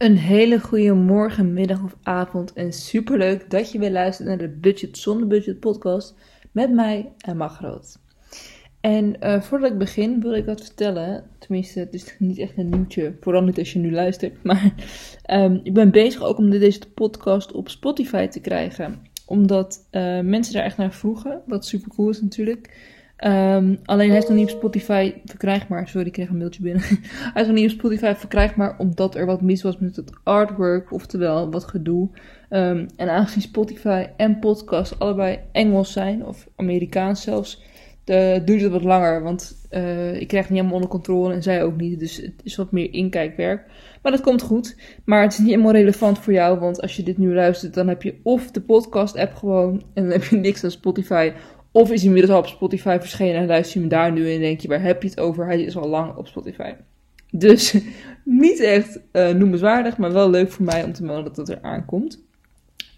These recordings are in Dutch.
Een hele goede morgen, middag of avond en superleuk dat je weer luistert naar de Budget Zonder Budget podcast met mij, Emma Groot. En uh, voordat ik begin wil ik wat vertellen, tenminste het is niet echt een nieuwtje, vooral niet als je nu luistert, maar um, ik ben bezig ook om deze podcast op Spotify te krijgen. Omdat uh, mensen daar echt naar vroegen, wat super cool is natuurlijk. Um, alleen hij is nog niet op Spotify verkrijgbaar. Sorry, ik kreeg een mailtje binnen. hij is nog niet op Spotify verkrijgbaar omdat er wat mis was met het artwork, oftewel wat gedoe. Um, en aangezien Spotify en podcast allebei Engels zijn, of Amerikaans zelfs, de, duurt het wat langer. Want uh, ik krijg het niet helemaal onder controle en zij ook niet. Dus het is wat meer inkijkwerk. Maar dat komt goed. Maar het is niet helemaal relevant voor jou. Want als je dit nu luistert, dan heb je of de podcast-app gewoon. En dan heb je niks aan Spotify. Of is inmiddels al op Spotify verschenen en luister je hem daar nu en denk je, waar heb je het over? Hij is al lang op Spotify. Dus niet echt uh, noemenswaardig, maar wel leuk voor mij om te melden dat het er aankomt.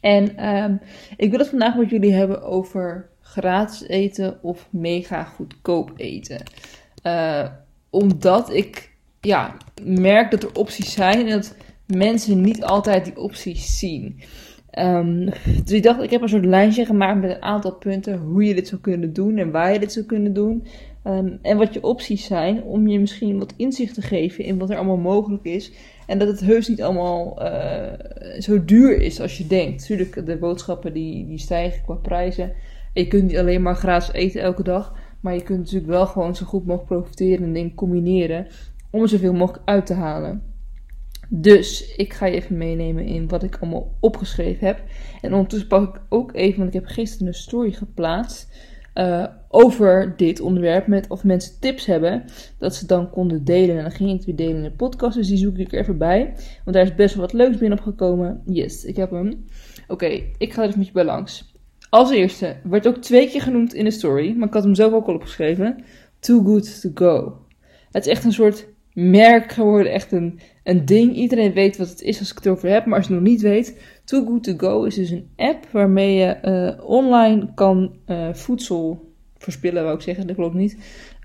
En um, ik wil het vandaag met jullie hebben over gratis eten of mega goedkoop eten. Uh, omdat ik ja, merk dat er opties zijn en dat mensen niet altijd die opties zien. Um, dus ik dacht, ik heb een soort lijstje gemaakt met een aantal punten hoe je dit zou kunnen doen en waar je dit zou kunnen doen. Um, en wat je opties zijn om je misschien wat inzicht te geven in wat er allemaal mogelijk is. En dat het heus niet allemaal uh, zo duur is als je denkt. Natuurlijk, de boodschappen die, die stijgen qua prijzen. En je kunt niet alleen maar gratis eten elke dag. Maar je kunt natuurlijk wel gewoon zo goed mogelijk profiteren en dingen combineren. Om er zoveel mogelijk uit te halen. Dus ik ga je even meenemen in wat ik allemaal opgeschreven heb. En ondertussen pak ik ook even, want ik heb gisteren een story geplaatst. Uh, over dit onderwerp. Met of mensen tips hebben. Dat ze dan konden delen. En dan ging ik weer delen in de podcast. Dus die zoek ik er even bij. Want daar is best wel wat leuks binnen opgekomen. Yes, ik heb hem. Oké, ik ga er eens met je bij langs. Als eerste werd ook twee keer genoemd in de story. Maar ik had hem zelf ook al opgeschreven. Too good to go. Het is echt een soort merk geworden. Echt een, een ding. Iedereen weet wat het is als ik het over heb. Maar als je het nog niet weet. Too Good To Go is dus een app waarmee je uh, online kan uh, voedsel verspillen, wou ik zeggen. Dat klopt niet.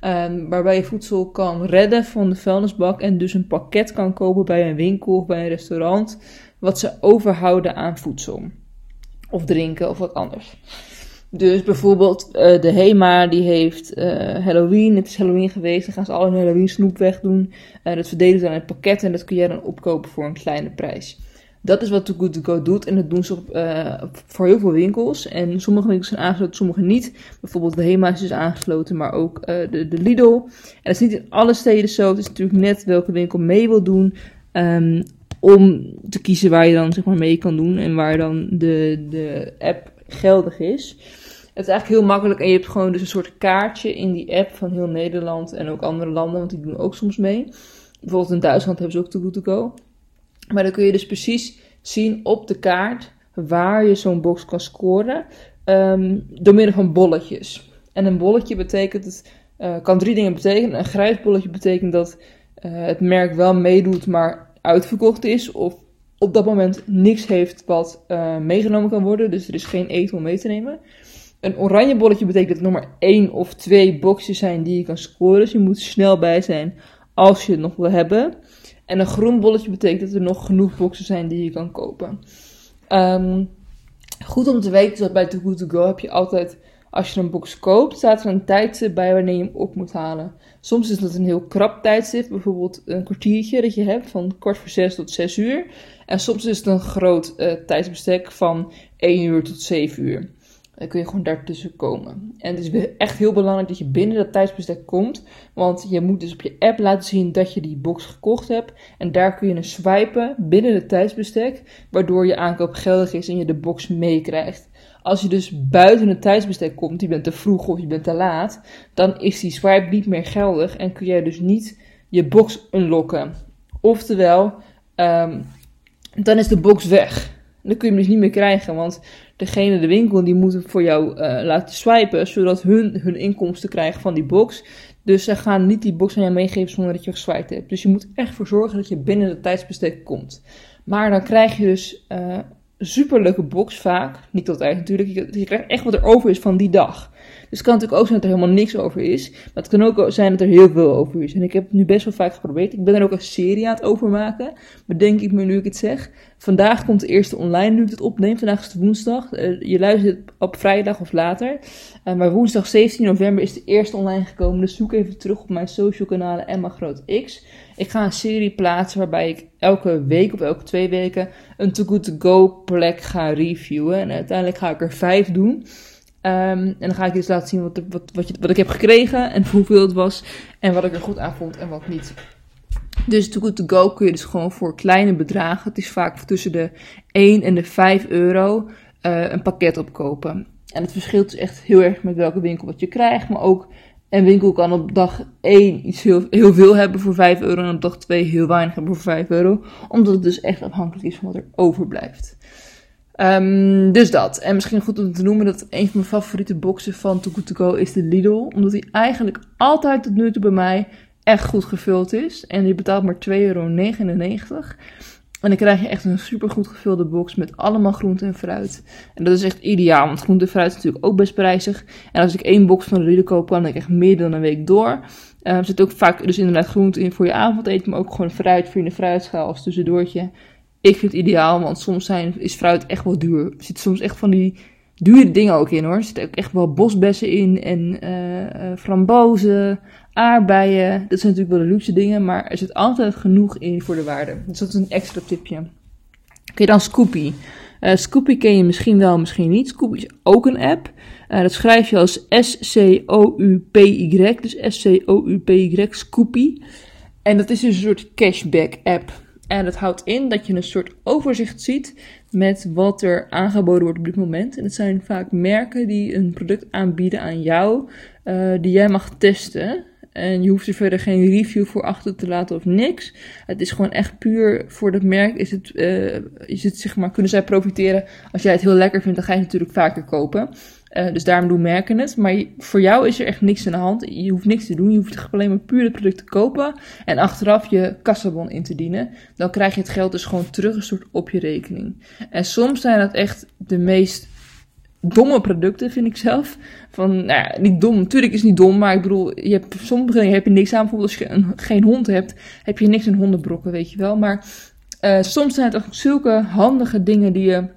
Um, waarbij je voedsel kan redden van de vuilnisbak. En dus een pakket kan kopen bij een winkel of bij een restaurant. Wat ze overhouden aan voedsel. Of drinken of wat anders. Dus bijvoorbeeld uh, de HEMA die heeft uh, Halloween. Het is Halloween geweest. Dan gaan ze al hun Halloween snoep wegdoen. Uh, dat verdelen ze dan in pakketten en dat kun jij dan opkopen voor een kleine prijs. Dat is wat Too Good To Go doet en dat doen ze op, voor heel veel winkels. En sommige winkels zijn aangesloten, sommige niet. Bijvoorbeeld de HEMA is dus aangesloten, maar ook de, de Lidl. En dat is niet in alle steden zo. Het is natuurlijk net welke winkel mee wil doen. Um, om te kiezen waar je dan zeg maar mee kan doen en waar dan de, de app geldig is. Het is eigenlijk heel makkelijk en je hebt gewoon dus een soort kaartje in die app van heel Nederland en ook andere landen, want die doen ook soms mee. Bijvoorbeeld in Duitsland hebben ze ook Too To Go. Maar dan kun je dus precies zien op de kaart waar je zo'n box kan scoren um, door middel van bolletjes. En een bolletje betekent, uh, kan drie dingen betekenen. Een grijs bolletje betekent dat uh, het merk wel meedoet, maar uitverkocht is. Of op dat moment niks heeft wat uh, meegenomen kan worden. Dus er is geen eten om mee te nemen. Een oranje bolletje betekent dat er nog maar één of twee boxjes zijn die je kan scoren. Dus je moet snel bij zijn als je het nog wil hebben. En een groen bolletje betekent dat er nog genoeg boxen zijn die je kan kopen. Um, goed om te weten dat bij Too Good To Go heb je altijd, als je een box koopt, staat er een tijdstip bij wanneer je hem op moet halen. Soms is dat een heel krap tijdstip, bijvoorbeeld een kwartiertje dat je hebt, van kwart voor zes tot zes uur. En soms is het een groot uh, tijdsbestek van 1 uur tot 7 uur. Dan kun je gewoon daartussen komen. En het is echt heel belangrijk dat je binnen dat tijdsbestek komt. Want je moet dus op je app laten zien dat je die box gekocht hebt. En daar kun je een swipen binnen het tijdsbestek. Waardoor je aankoop geldig is en je de box meekrijgt. Als je dus buiten het tijdsbestek komt, je bent te vroeg of je bent te laat. Dan is die swipe niet meer geldig en kun jij dus niet je box unlocken. Oftewel, um, dan is de box weg. Dan kun je hem dus niet meer krijgen, want degene, de winkel, die moet voor jou uh, laten swipen, zodat hun hun inkomsten krijgen van die box. Dus ze gaan niet die box aan jou meegeven zonder dat je geswiped hebt. Dus je moet echt voor zorgen dat je binnen het tijdsbestek komt. Maar dan krijg je dus uh, super leuke box vaak. Niet altijd natuurlijk. Je, je krijgt echt wat er over is van die dag. Dus het kan natuurlijk ook zijn dat er helemaal niks over is. Maar het kan ook zijn dat er heel veel over is. En ik heb het nu best wel vaak geprobeerd. Ik ben er ook een serie aan het overmaken. Bedenk ik me nu ik het zeg. Vandaag komt de eerste online nu ik het opneem. Vandaag is het woensdag. Eh, je luistert op vrijdag of later. Uh, maar woensdag 17 november is de eerste online gekomen. Dus zoek even terug op mijn social kanalen Emma Groot X. Ik ga een serie plaatsen waarbij ik elke week of elke twee weken een Too Good To Go plek ga reviewen. En uiteindelijk ga ik er vijf doen. Um, en dan ga ik je dus laten zien wat, wat, wat, wat, ik heb gekregen en hoeveel het was. En wat ik er goed aan vond en wat niet. Dus Too Good To Go kun je dus gewoon voor kleine bedragen. Het is vaak tussen de 1 en de 5 euro uh, een pakket opkopen. En het verschilt dus echt heel erg met welke winkel wat je krijgt. Maar ook een winkel kan op dag 1 iets heel, heel veel hebben voor 5 euro. En op dag 2 heel weinig hebben voor 5 euro. Omdat het dus echt afhankelijk is van wat er overblijft. Um, dus dat. En misschien goed om te noemen dat een van mijn favoriete boxen van Too Good To Go is de Lidl. Omdat die eigenlijk altijd tot nu toe bij mij echt goed gevuld is. En je betaalt maar 2,99 euro. En dan krijg je echt een super goed gevulde box met allemaal groente en fruit. En dat is echt ideaal, want groente en fruit is natuurlijk ook best prijzig. En als ik één box van de Lidl koop, kan ik echt meer dan een week door. Uh, er zit ook vaak dus inderdaad groente in voor je avondeten, maar ook gewoon fruit voor je fruitschaal als tussendoortje. Ik vind het ideaal, want soms zijn, is fruit echt wel duur. Er zitten soms echt van die dure dingen ook in hoor. Er zitten ook echt wel bosbessen in en uh, frambozen, aardbeien. Dat zijn natuurlijk wel de luxe dingen, maar er zit altijd genoeg in voor de waarde. Dus dat is een extra tipje. Oké, dan Scoopy. Uh, Scoopy ken je misschien wel, misschien niet. Scoopy is ook een app. Dat schrijf je als S-C-O-U-P-Y. Dus S-C-O-U-P-Y, Scoopy. En dat is dus een soort cashback app. En dat houdt in dat je een soort overzicht ziet met wat er aangeboden wordt op dit moment. En het zijn vaak merken die een product aanbieden aan jou, uh, die jij mag testen. En je hoeft er verder geen review voor achter te laten of niks. Het is gewoon echt puur voor dat merk. Is het, uh, is het, zeg maar, kunnen zij profiteren. Als jij het heel lekker vindt, dan ga je het natuurlijk vaker kopen. Uh, dus daarom doen merken het. Maar voor jou is er echt niks aan de hand. Je hoeft niks te doen. Je hoeft alleen maar puur het product te kopen. En achteraf je kassabon in te dienen. Dan krijg je het geld dus gewoon terug op je rekening. En soms zijn dat echt de meest domme producten, vind ik zelf. Van, nou ja, niet dom. Natuurlijk is het niet dom. Maar ik bedoel, je hebt, sommige dingen heb je niks aan. Bijvoorbeeld als je een, geen hond hebt, heb je niks aan hondenbrokken, weet je wel. Maar uh, soms zijn het ook zulke handige dingen die je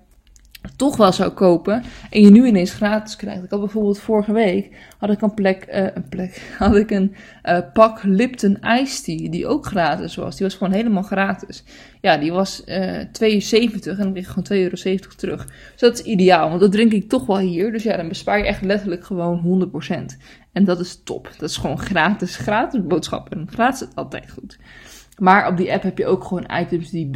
toch wel zou kopen en je nu ineens gratis krijgt. Ik had bijvoorbeeld vorige week had ik een plek, uh, een plek, had ik een uh, pak Lipton Ice Tea die ook gratis was. Die was gewoon helemaal gratis. Ja, die was uh, 72 en dan kreeg ik gewoon 2,70 euro terug. Dus dat is ideaal, want dat drink ik toch wel hier. Dus ja, dan bespaar je echt letterlijk gewoon 100%. En dat is top. Dat is gewoon gratis, gratis boodschappen. Gratis is altijd goed. Maar op die app heb je ook gewoon items die,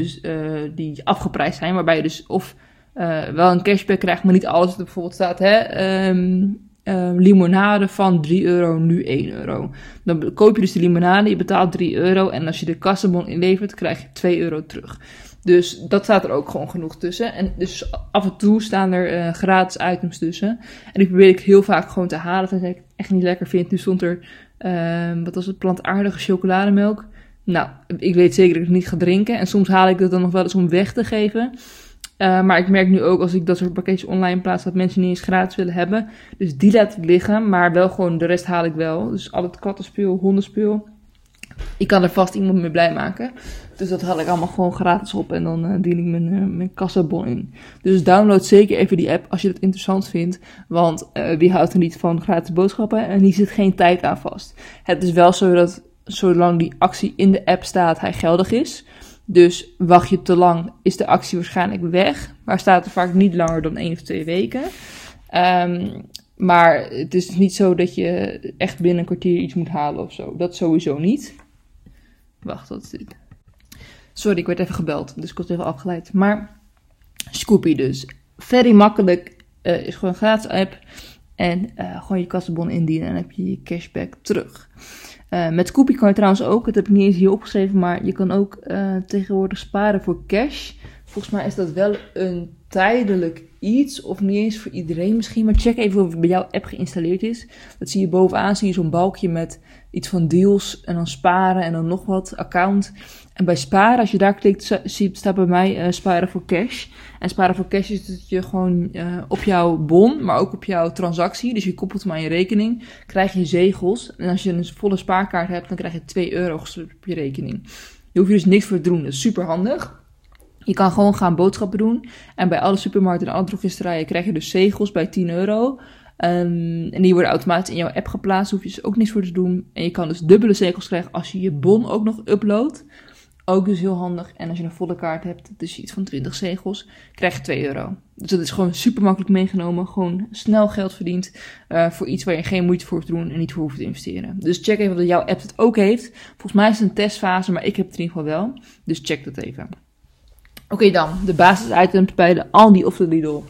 die afgeprijsd zijn, waarbij je dus of uh, wel een cashback krijgt, maar niet alles. Er bijvoorbeeld staat, hè, um, um, limonade van 3 euro, nu 1 euro. Dan koop je dus de limonade, je betaalt 3 euro. En als je de kassenbon inlevert, krijg je 2 euro terug. Dus dat staat er ook gewoon genoeg tussen. En dus af en toe staan er uh, gratis items tussen. En die probeer ik heel vaak gewoon te halen, tenzij ik echt niet lekker vind. Nu stond er, uh, wat was het, plantaardige chocolademelk. Nou, ik weet zeker dat ik het niet ga drinken. En soms haal ik het dan nog wel eens om weg te geven. Uh, maar ik merk nu ook als ik dat soort pakketjes online plaats dat mensen niet eens gratis willen hebben. Dus die laat ik liggen, maar wel gewoon de rest haal ik wel. Dus al het kattenspeel, hondenspeel. Ik kan er vast iemand mee blij maken. Dus dat haal ik allemaal gewoon gratis op en dan uh, dien ik mijn, uh, mijn kassabon in. Dus download zeker even die app als je dat interessant vindt. Want wie houdt er niet van gratis boodschappen en hier zit geen tijd aan vast. Het is wel zo dat zolang die actie in de app staat, hij geldig is. Dus wacht je te lang, is de actie waarschijnlijk weg. Maar staat er vaak niet langer dan één of twee weken. Um, maar het is niet zo dat je echt binnen een kwartier iets moet halen of zo. Dat sowieso niet. Wacht, wat is dit? Sorry, ik werd even gebeld, dus ik was even afgeleid. Maar Scoopy dus. Very makkelijk. Uh, is gewoon een gratis app. En uh, gewoon je kassenbon indienen en dan heb je je cashback terug. Uh, met Koepie kan je trouwens ook, dat heb ik niet eens hier opgeschreven, maar je kan ook uh, tegenwoordig sparen voor cash. Volgens mij is dat wel een tijdelijk iets, of niet eens voor iedereen misschien, maar check even of het bij jouw app geïnstalleerd is. Dat zie je bovenaan, zie je zo'n balkje met iets van deals en dan sparen en dan nog wat account. En bij sparen, als je daar klikt, staat bij mij uh, sparen voor cash. En sparen voor cash is dat je gewoon uh, op jouw bon, maar ook op jouw transactie, dus je koppelt hem aan je rekening, krijg je zegels. En als je een volle spaarkaart hebt, dan krijg je 2 euro op je rekening. Je hoeft je dus niks voor te doen, dat is super handig. Je kan gewoon gaan boodschappen doen. En bij alle supermarkten en alle drogisterijen krijg je dus zegels bij 10 euro. Um, en die worden automatisch in jouw app geplaatst. Hoef je dus ook niks voor te doen. En je kan dus dubbele zegels krijgen als je je bon ook nog uploadt. Ook dus heel handig. En als je een volle kaart hebt, dus iets van 20 zegels, krijg je 2 euro. Dus dat is gewoon super makkelijk meegenomen. Gewoon snel geld verdiend uh, voor iets waar je geen moeite voor hoeft te doen en niet voor hoeft te investeren. Dus check even of jouw app het ook heeft. Volgens mij is het een testfase, maar ik heb het in ieder geval wel. Dus check dat even. Oké dan, de basisitems bij de Aldi of de Lidl.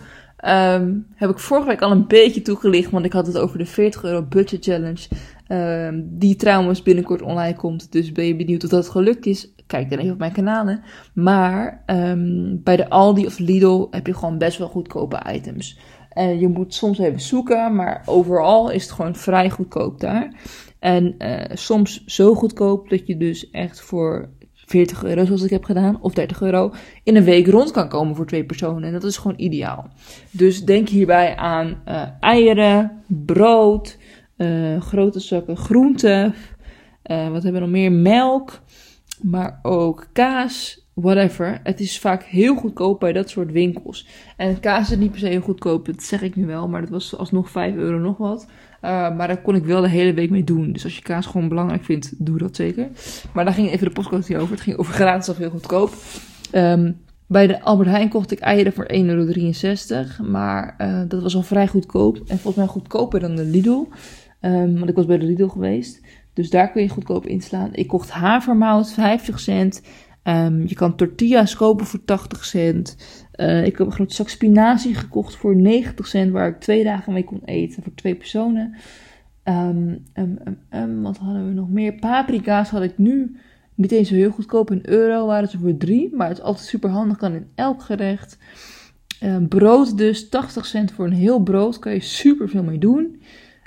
Um, heb ik vorige week al een beetje toegelicht, want ik had het over de 40 euro budget challenge. Um, die trouwens binnenkort online komt. Dus ben je benieuwd of dat gelukt is? Kijk dan even op mijn kanalen. Maar um, bij de Aldi of Lidl heb je gewoon best wel goedkope items. En je moet soms even zoeken, maar overal is het gewoon vrij goedkoop daar. En uh, soms zo goedkoop dat je dus echt voor 40 euro zoals ik heb gedaan, of 30 euro, in een week rond kan komen voor twee personen. En dat is gewoon ideaal. Dus denk hierbij aan uh, eieren, brood, uh, grote zakken groenten, uh, wat hebben we nog meer? Melk, maar ook kaas, whatever. Het is vaak heel goedkoop bij dat soort winkels. En kaas is niet per se heel goedkoop, dat zeg ik nu wel, maar dat was alsnog 5 euro nog wat. Uh, maar daar kon ik wel de hele week mee doen. Dus als je kaas gewoon belangrijk vindt, doe dat zeker. Maar daar ging even de podcast niet over. Het ging over gratis of heel goedkoop. Um, bij de Albert Heijn kocht ik eieren voor 1,63 euro. Maar uh, dat was al vrij goedkoop. En volgens mij goedkoper dan de Lidl. Um, want ik was bij de Lidl geweest. Dus daar kun je goedkoop inslaan. Ik kocht havermout, 50 cent. Um, je kan tortillas kopen voor 80 cent. Uh, ik heb een grote zak spinazie gekocht voor 90 cent, waar ik twee dagen mee kon eten voor twee personen. Um, um, wat hadden we nog meer? Paprika's had ik nu niet eens zo heel goedkoop. In euro waren ze voor drie, maar het is altijd super handig, kan in elk gerecht. brood dus, 80 cent voor een heel brood, kan je super veel mee doen.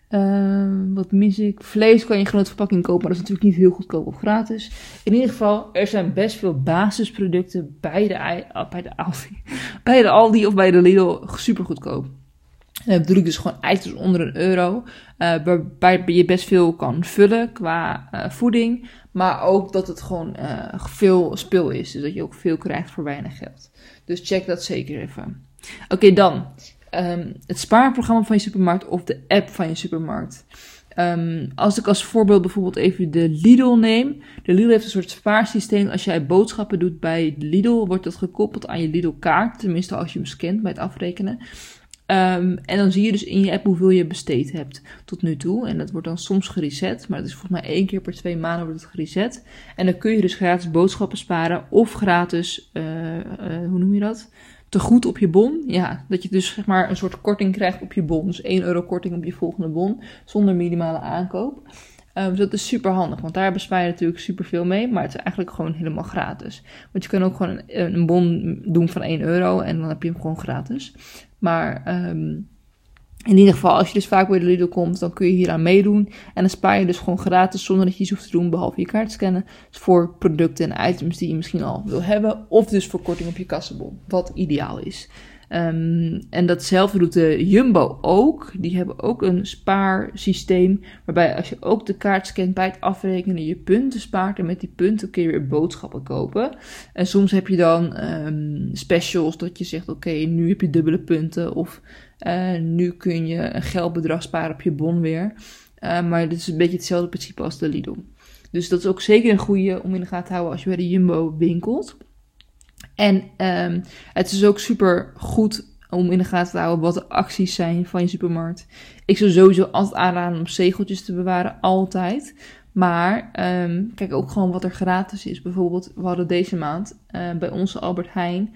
Uh, wat mis ik? Vlees kan je in grote verpakking kopen, maar dat is natuurlijk niet heel goedkoop of gratis. In ieder geval, er zijn best veel basisproducten bij de, oh, bij de Aldi, bij de Aldi of bij de Lidl super goedkoop. En dat bedoel ik dus gewoon items onder een euro, uh, waarbij je best veel kan vullen qua uh, voeding, maar ook dat het gewoon uh, veel spul is, dus dat je ook veel krijgt voor weinig geld. Dus check dat zeker even. Oké, dan um, het spaarprogramma van je supermarkt of de app van je supermarkt. Um, als ik als voorbeeld bijvoorbeeld even de Lidl neem. De Lidl heeft een soort spaarsysteem. Als jij boodschappen doet bij Lidl, wordt dat gekoppeld aan je Lidl-kaart. Tenminste, als je hem scant bij het afrekenen. Um, en dan zie je dus in je app hoeveel je besteed hebt tot nu toe. En dat wordt dan soms gereset, maar het is volgens mij één keer per twee maanden wordt het gereset. En dan kun je dus gratis boodschappen sparen of gratis, uh, uh, hoe noem je dat? Te goed op je bon. Ja, dat je dus zeg maar een soort korting krijgt op je bon. Dus 1 euro korting op je volgende bon. Zonder minimale aankoop. Um, dus dat is super handig, want daar bespaar je natuurlijk super veel mee. Maar het is eigenlijk gewoon helemaal gratis. Want je kan ook gewoon een, een bon doen van 1 euro en dan heb je hem gewoon gratis. Maar um, in ieder geval, als je dus vaak bij de Lidl komt, dan kun je hier aan meedoen. En dan spaar je dus gewoon gratis zonder dat je iets hoeft te doen, behalve je kaart scannen. Dus voor producten en items die je misschien al wil hebben. Of dus voor korting op je kassenbon, wat ideaal is. Um, en datzelfde doet de Jumbo ook. Die hebben ook een spaarsysteem. Waarbij als je ook de kaart scant bij het afrekenen, je punten spaart. En met die punten kun je weer boodschappen kopen. En soms heb je dan um, specials dat je zegt: Oké, nu heb je dubbele punten. Of uh, nu kun je een geldbedrag sparen op je bon weer. Uh, maar dit is een beetje hetzelfde principe als de Lidl. Dus dat is ook zeker een goede om in de gaten te houden als je bij de Jumbo winkelt. En um, het is ook super goed om in de gaten te houden wat de acties zijn van je supermarkt. Ik zou sowieso altijd aanraden om zegeltjes te bewaren, altijd. Maar um, kijk ook gewoon wat er gratis is. Bijvoorbeeld, we hadden deze maand uh, bij onze Albert Heijn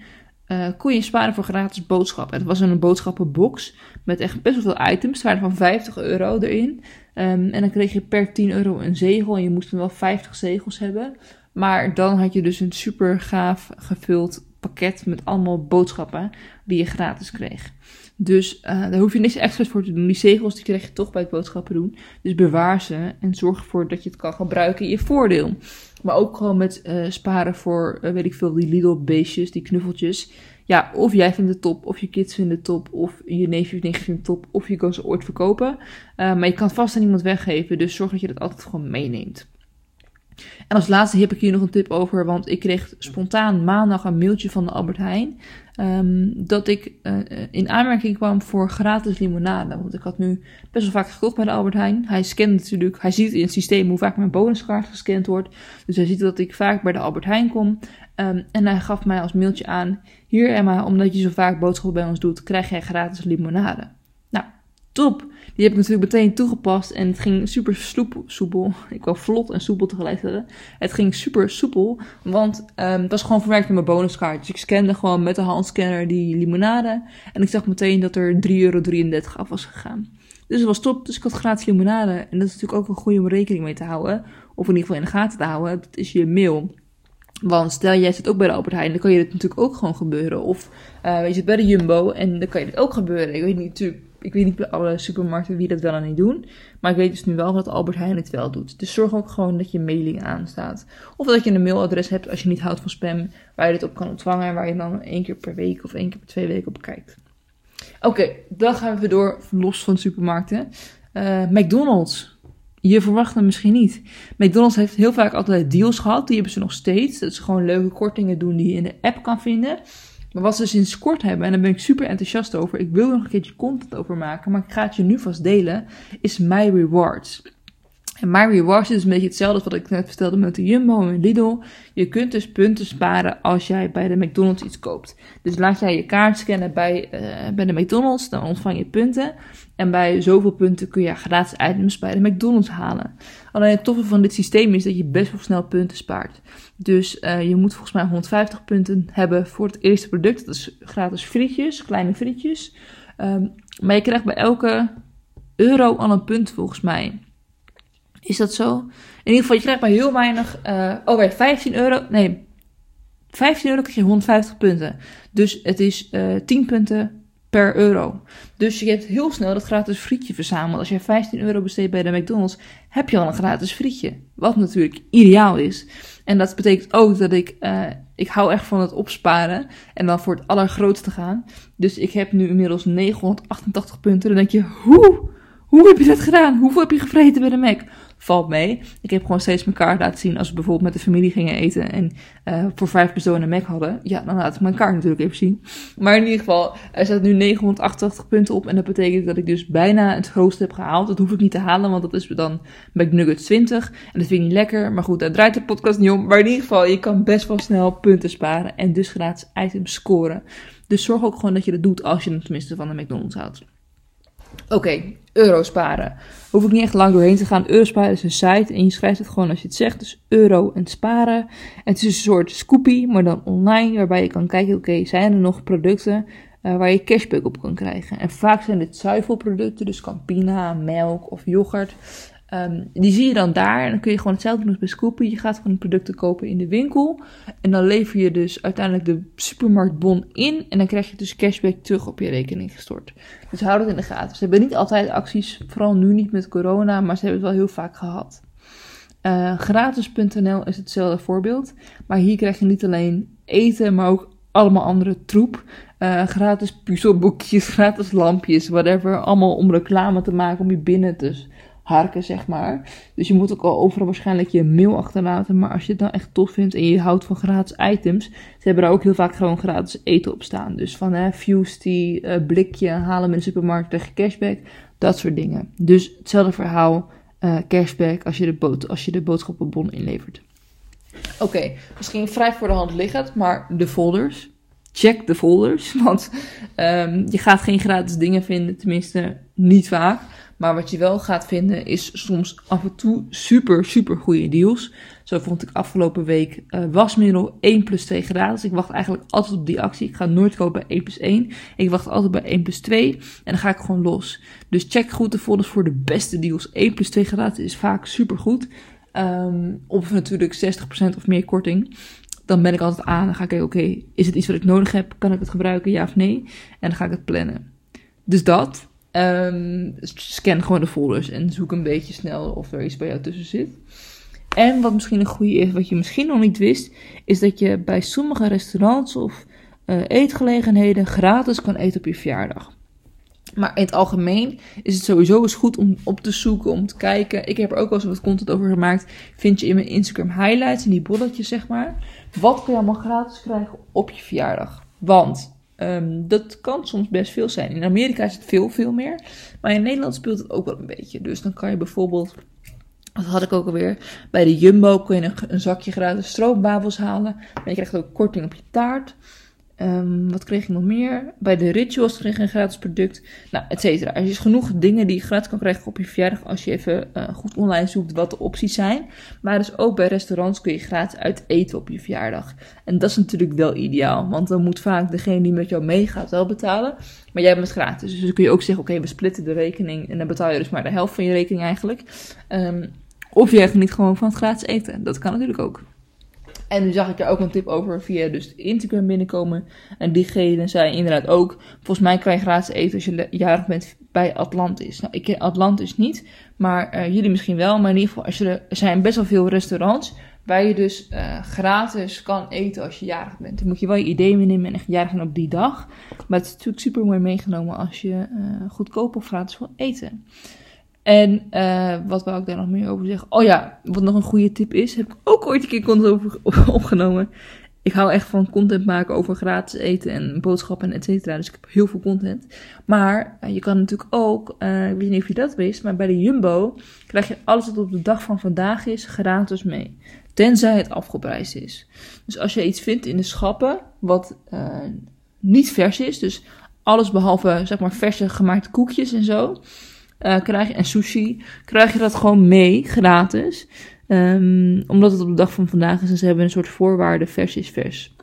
uh, kon je sparen voor gratis boodschappen. Het was een boodschappenbox met echt best wel veel items. Waren van 50 euro erin. Um, en dan kreeg je per 10 euro een zegel en je moest dan wel 50 zegels hebben. Maar dan had je dus een super gaaf gevuld pakket met allemaal boodschappen die je gratis kreeg. Dus uh, daar hoef je niks extra's voor te doen. Die zegels die krijg je toch bij het boodschappen doen. Dus bewaar ze en zorg ervoor dat je het kan gebruiken in je voordeel. Maar ook gewoon met uh, sparen voor, uh, weet ik veel, die Lidl beestjes, die knuffeltjes. Ja, of jij vindt het top, of je kids vinden het top, of je neefje of nichtje vindt het top, of je kan ze ooit verkopen. maar je kan vast aan iemand weggeven, dus zorg dat je dat altijd gewoon meeneemt. En als laatste heb ik hier nog een tip over, want ik kreeg spontaan maandag een mailtje van de Albert Heijn. Um, dat ik uh, in aanmerking kwam voor gratis limonade. Want ik had nu best wel vaak gekocht bij de Albert Heijn. Hij scant natuurlijk, hij ziet in het systeem hoe vaak mijn bonuskaart gescand wordt. Dus hij ziet dat ik vaak bij de Albert Heijn kom. Um, en hij gaf mij als mailtje aan: Hier Emma, omdat je zo vaak boodschappen bij ons doet, krijg jij gratis limonade. Top! Die heb ik natuurlijk meteen toegepast en het ging super soepel. Ik wou vlot en soepel tegelijk zeggen. Het ging super soepel, want um, het was gewoon verwerkt in mijn bonuskaart. Dus ik scande gewoon met de handscanner die limonade. En ik zag meteen dat er 3,33 euro af was gegaan. Dus het was top. Dus ik had gratis limonade. En dat is natuurlijk ook een goede om rekening mee te houden. Of in ieder geval in de gaten te houden. Dat is je mail. Want stel jij zit ook bij de Albert Heijn, dan kan je dit natuurlijk ook gewoon gebeuren. Of uh, je zit bij de Jumbo en dan kan je dit ook gebeuren. Ik weet niet, natuurlijk ik weet niet bij alle supermarkten wie dat wel en niet doen. Maar ik weet dus nu wel dat Albert Heijn het wel doet. Dus zorg ook gewoon dat je mailing aanstaat. Of dat je een mailadres hebt als je niet houdt van spam. Waar je dit op kan ontvangen. En waar je dan één keer per week of één keer per twee weken op kijkt. Oké, dan gaan we door los van supermarkten. Uh, McDonald's. Je verwacht het misschien niet. McDonald's heeft heel vaak altijd deals gehad. Die hebben ze nog steeds. Dat ze gewoon leuke kortingen doen die je in de app kan vinden. Maar wat ze sinds kort hebben, en daar ben ik super enthousiast over, ik wil er nog een keertje content over maken, maar ik ga het je nu vast delen, is My Rewards. En My Rewards is een beetje hetzelfde als wat ik net vertelde met de Jumbo en Lidl. Je kunt dus punten sparen als jij bij de McDonald's iets koopt. Dus laat jij je kaart scannen bij, uh, bij de McDonald's, dan ontvang je punten. En bij zoveel punten kun je gratis items bij de McDonald's halen. Alleen het toffe van dit systeem is dat je best wel snel punten spaart. Dus uh, je moet volgens mij 150 punten hebben voor het eerste product. Dat is gratis frietjes, kleine frietjes. Um, maar je krijgt bij elke euro al een punt volgens mij. Is dat zo? In ieder geval, je krijgt maar heel weinig. Uh, oh, bij 15 euro. Nee, 15 euro krijg je 150 punten. Dus het is uh, eh, 10 punten per euro. Dus je hebt heel snel dat gratis frietje verzameld. Als je 15 euro besteedt bij de McDonald's, heb je al een gratis frietje. Wat natuurlijk ideaal is. En dat betekent ook dat ik, uh, ik hou echt van het opsparen en dan voor het allergrootste gaan. Dus ik heb nu inmiddels 988 punten. Dan denk je, hoe? Hoe heb je dat gedaan? Hoeveel heb je gevreten bij de Mac? Valt mee. Ik heb gewoon steeds mijn kaart laten zien als we bijvoorbeeld met de familie gingen eten en uh, voor vijf personen een Mac hadden. Ja, dan laat ik mijn kaart natuurlijk even zien. Maar in ieder geval, er staat nu 988 punten op en dat betekent dat ik dus bijna het grootste heb gehaald. Dat hoef ik niet te halen, want dat is dan McNuggets 20 en dat vind ik niet lekker. Maar goed, daar draait de podcast niet om. Maar in ieder geval, je kan best wel snel punten sparen en dus gratis items scoren. Dus zorg ook gewoon dat je dat doet als je het tenminste van de McDonald's houdt. Oké, okay, euro sparen. Hoef ik niet echt lang doorheen te gaan. Eurosparen is een site en je schrijft het gewoon als je het zegt. Dus euro en sparen. En het is een soort Scoopy, maar dan online. Waarbij je kan kijken, oké, zijn er nog producten uh, waar je cashback op kan krijgen. En vaak zijn dit zuivelproducten, dus Campina, melk of yoghurt. Um, die zie je dan daar en dan kun je gewoon hetzelfde doen als bij Scoopy. Je gaat gewoon producten kopen in de winkel en dan lever je dus uiteindelijk de supermarktbon in en dan krijg je dus cashback terug op je rekening gestort. Dus houd het in de gaten. Ze hebben niet altijd acties, vooral nu niet met corona, maar ze hebben het wel heel vaak gehad. Uh, gratis.nl is hetzelfde voorbeeld, maar hier krijg je niet alleen eten, maar ook allemaal andere troep. Uh, gratis puzzelboekjes, gratis lampjes, whatever. Allemaal om reclame te maken om je binnen te harken, zeg maar. Dus je moet ook al overal waarschijnlijk je mail achterlaten. Maar als je het dan echt tof vindt en je houdt van gratis items, ze hebben daar ook heel vaak gewoon gratis eten op staan. Dus van hè, Fusty, uh, blikje, halen in de supermarkt tegen cashback, dat soort dingen. Dus hetzelfde verhaal, uh, cashback als je, de als je de boodschappenbon inlevert. Oké, misschien vrij voor de hand liggend, maar de folders. Check de folders, want um, je gaat geen gratis dingen vinden, tenminste niet vaak. Maar wat je wel gaat vinden is soms af en toe super, super goede deals. Zo vond ik afgelopen week uh, wasmiddel 1 plus 2 gratis. Ik wacht eigenlijk altijd op die actie. Ik ga nooit kopen bij 1 plus 1. Ik wacht altijd bij 1 plus 2 en dan ga ik gewoon los. Dus check goed de folders voor de beste deals. 1 plus 2 gratis is vaak super goed. Um, of natuurlijk 60% of meer korting dan ben ik altijd aan. Dan ga ik kijken, oké, is het iets wat ik nodig heb? Kan ik het gebruiken, ja of nee? En dan ga ik het plannen. Dus dat. Um, scan gewoon de folders en zoek een beetje snel of er iets bij jou tussen zit. En wat misschien een goede is, wat je misschien nog niet wist, is dat je bij sommige restaurants of uh, eetgelegenheden gratis kan eten op je verjaardag. Maar in het algemeen is het sowieso eens goed om op te zoeken, om te kijken. Ik heb er ook wel eens wat content over gemaakt. Vind je in mijn Instagram highlights, in die bolletjes zeg maar. Wat kun je allemaal gratis krijgen op je verjaardag? Want um, dat kan soms best veel zijn. In Amerika is het veel, veel meer. Maar in Nederland speelt het ook wel een beetje. Dus dan kan je bijvoorbeeld dat had ik ook alweer. Bij de Jumbo kun je een, zakje gratis stroopwafels halen. Maar je krijgt ook korting op je taart. Um, wat kreeg ik nog meer? Bij de Rituals kreeg je een gratis product. Nou, et cetera. Er is genoeg dingen die je gratis kan krijgen op je verjaardag. Als je even uh, goed online zoekt wat de opties zijn. Maar dus ook bij restaurants kun je gratis uit eten op je verjaardag. En dat is natuurlijk wel ideaal. Want dan moet vaak degene die met jou meegaat wel betalen. Maar jij bent gratis. Dus dan kun je ook zeggen: oké, we splitten de rekening. En dan betaal je dus maar de helft van je rekening eigenlijk. Um, of je niet gewoon van het gratis eten. Dat kan natuurlijk ook. En nu zag ik er ook een tip over via dus Instagram binnenkomen. En diegene zei inderdaad ook, volgens mij krijg je gratis eten als je jarig bent bij Atlantis. Nou, ik ken Atlantis niet, maar uh, jullie misschien wel. Maar in ieder geval, als je er, zijn best wel veel restaurants waar je dus uh, gratis kan eten als je jarig bent. Dan moet je wel je idee meenemen en echt jarig zijn op die dag. Maar het is natuurlijk super mooi meegenomen als je uh, goedkoop of gratis wil eten. En uh, wat wou ik daar nog meer over zeggen? Oh ja, wat nog een goede tip is, heb ik ook ooit een keer content over opgenomen. Ik hou echt van content maken over gratis eten en boodschappen en et cetera. Dus ik heb heel veel content. Maar uh, je kan natuurlijk ook, uh, ik weet niet of je dat wist, maar bij de Jumbo krijg je alles wat op de dag van vandaag is gratis mee. Tenzij het afgeprijsd is. Dus als je iets vindt in de schappen wat niet vers is, dus alles behalve zeg maar verse gemaakte koekjes en zo uh, en sushi, krijg je dat gewoon mee, gratis. Um, omdat het op de dag van vandaag is en ze hebben een soort voorwaarde vers is vers.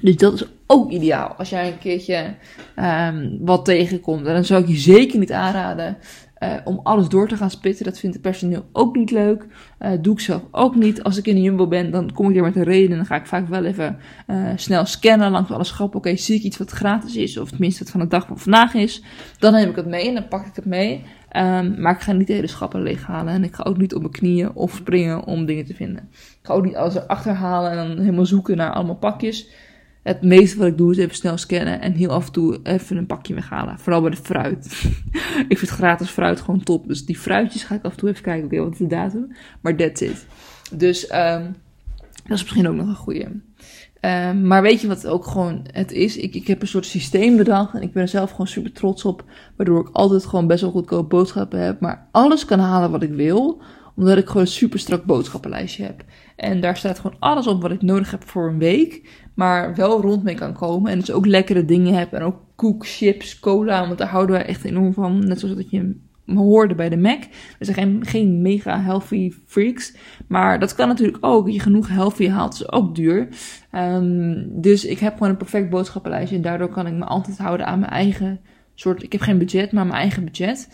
Dus dat is ook ideaal. Als jij een keertje um, wat tegenkomt. En dan zou ik je zeker niet aanraden uh, om alles door te gaan spitten. Dat vindt het personeel ook niet leuk. Uh, doe ik zelf ook niet. Als ik in de Jumbo ben, dan kom ik er met een reden. En dan ga ik vaak wel even uh, snel scannen langs alle schappen. Oké, zie ik iets wat gratis is. Of tenminste wat van de dag van vandaag is. Dan neem ik het mee en dan pak ik het mee. Um, maar ik ga niet de hele schappen leeghalen. En ik ga ook niet op mijn knieën of springen om dingen te vinden. Ik ga ook niet alles erachter halen en dan helemaal zoeken naar allemaal pakjes. Het meeste wat ik doe is even snel scannen en heel af en toe even een pakje weghalen. Vooral bij de fruit. ik vind gratis fruit gewoon top. Dus die fruitjes ga ik af en toe even kijken. Oké, okay, wat de datum? Maar that's it. Dus um, dat is misschien ook nog een goede. Um, maar weet je wat ook gewoon het is? Ik, ik heb een soort systeem bedacht en ik ben er zelf gewoon super trots op. Waardoor ik altijd gewoon best wel goedkoop boodschappen heb. Maar alles kan halen wat ik wil. Omdat ik gewoon een super strak boodschappenlijstje heb. En daar staat gewoon alles op wat ik nodig heb voor een week. Maar wel rond mee kan komen. En dus ook lekkere dingen heb. En ook koek, chips, cola. Want daar houden wij echt enorm van. Net zoals dat je hoorde bij de Mac. Er zijn geen, geen mega healthy freaks. Maar dat kan natuurlijk ook. Je genoeg healthy haalt is ook duur. Um, dus ik heb gewoon een perfect boodschappenlijstje. En daardoor kan ik me altijd houden aan mijn eigen soort. Ik heb geen budget, maar mijn eigen budget.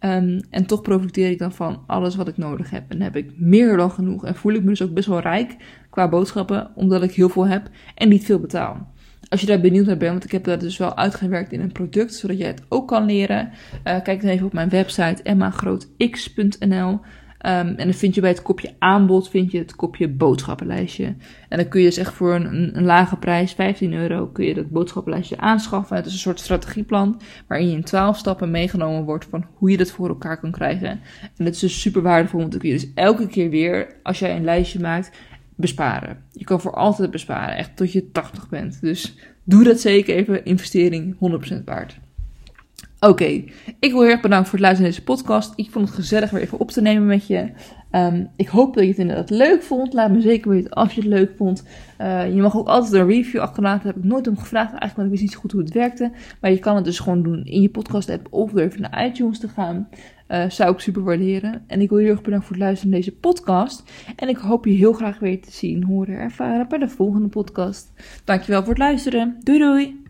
Um, en toch profiteer ik dan van alles wat ik nodig heb. En heb ik meer dan genoeg. En voel ik me dus ook best wel rijk qua boodschappen. Omdat ik heel veel heb en niet veel betaal. Als je daar benieuwd naar bent, want ik heb dat dus wel uitgewerkt in een product, zodat jij het ook kan leren. Uh, kijk dan even op mijn website emmagrootx.nl. Um, en dan vind je bij het kopje aanbod vind je het kopje boodschappenlijstje. En dan kun je dus echt voor een, een lage prijs, 15 euro, kun je dat boodschappenlijstje aanschaffen. Het is een soort strategieplan waarin je in 12 stappen meegenomen wordt van hoe je dat voor elkaar kan krijgen. En dat is dus super waardevol, want dan kun je dus elke keer weer, als jij een lijstje maakt, besparen. Je kan voor altijd besparen, echt tot je 80 bent. Dus doe dat zeker even, investering 100% waard. Oké, ik wil heel erg bedanken voor het luisteren naar deze podcast. Ik vond het gezellig weer even op te nemen met je. Ehm, ik hoop dat je het inderdaad leuk vond. Laat me zeker weten als je het leuk vond. Uh, je mag ook altijd een review achterlaten. Daar heb ik nooit om gevraagd eigenlijk, want ik wist niet zo goed hoe het werkte. Maar je kan het dus gewoon doen in je podcast app of door even naar iTunes te gaan. Uh, zou ik super waarderen. En ik wil je heel erg bedanken voor het luisteren naar deze podcast. En ik hoop je heel graag weer te zien, horen, ervaren bij de volgende podcast. Dankjewel voor het luisteren. Doei doei!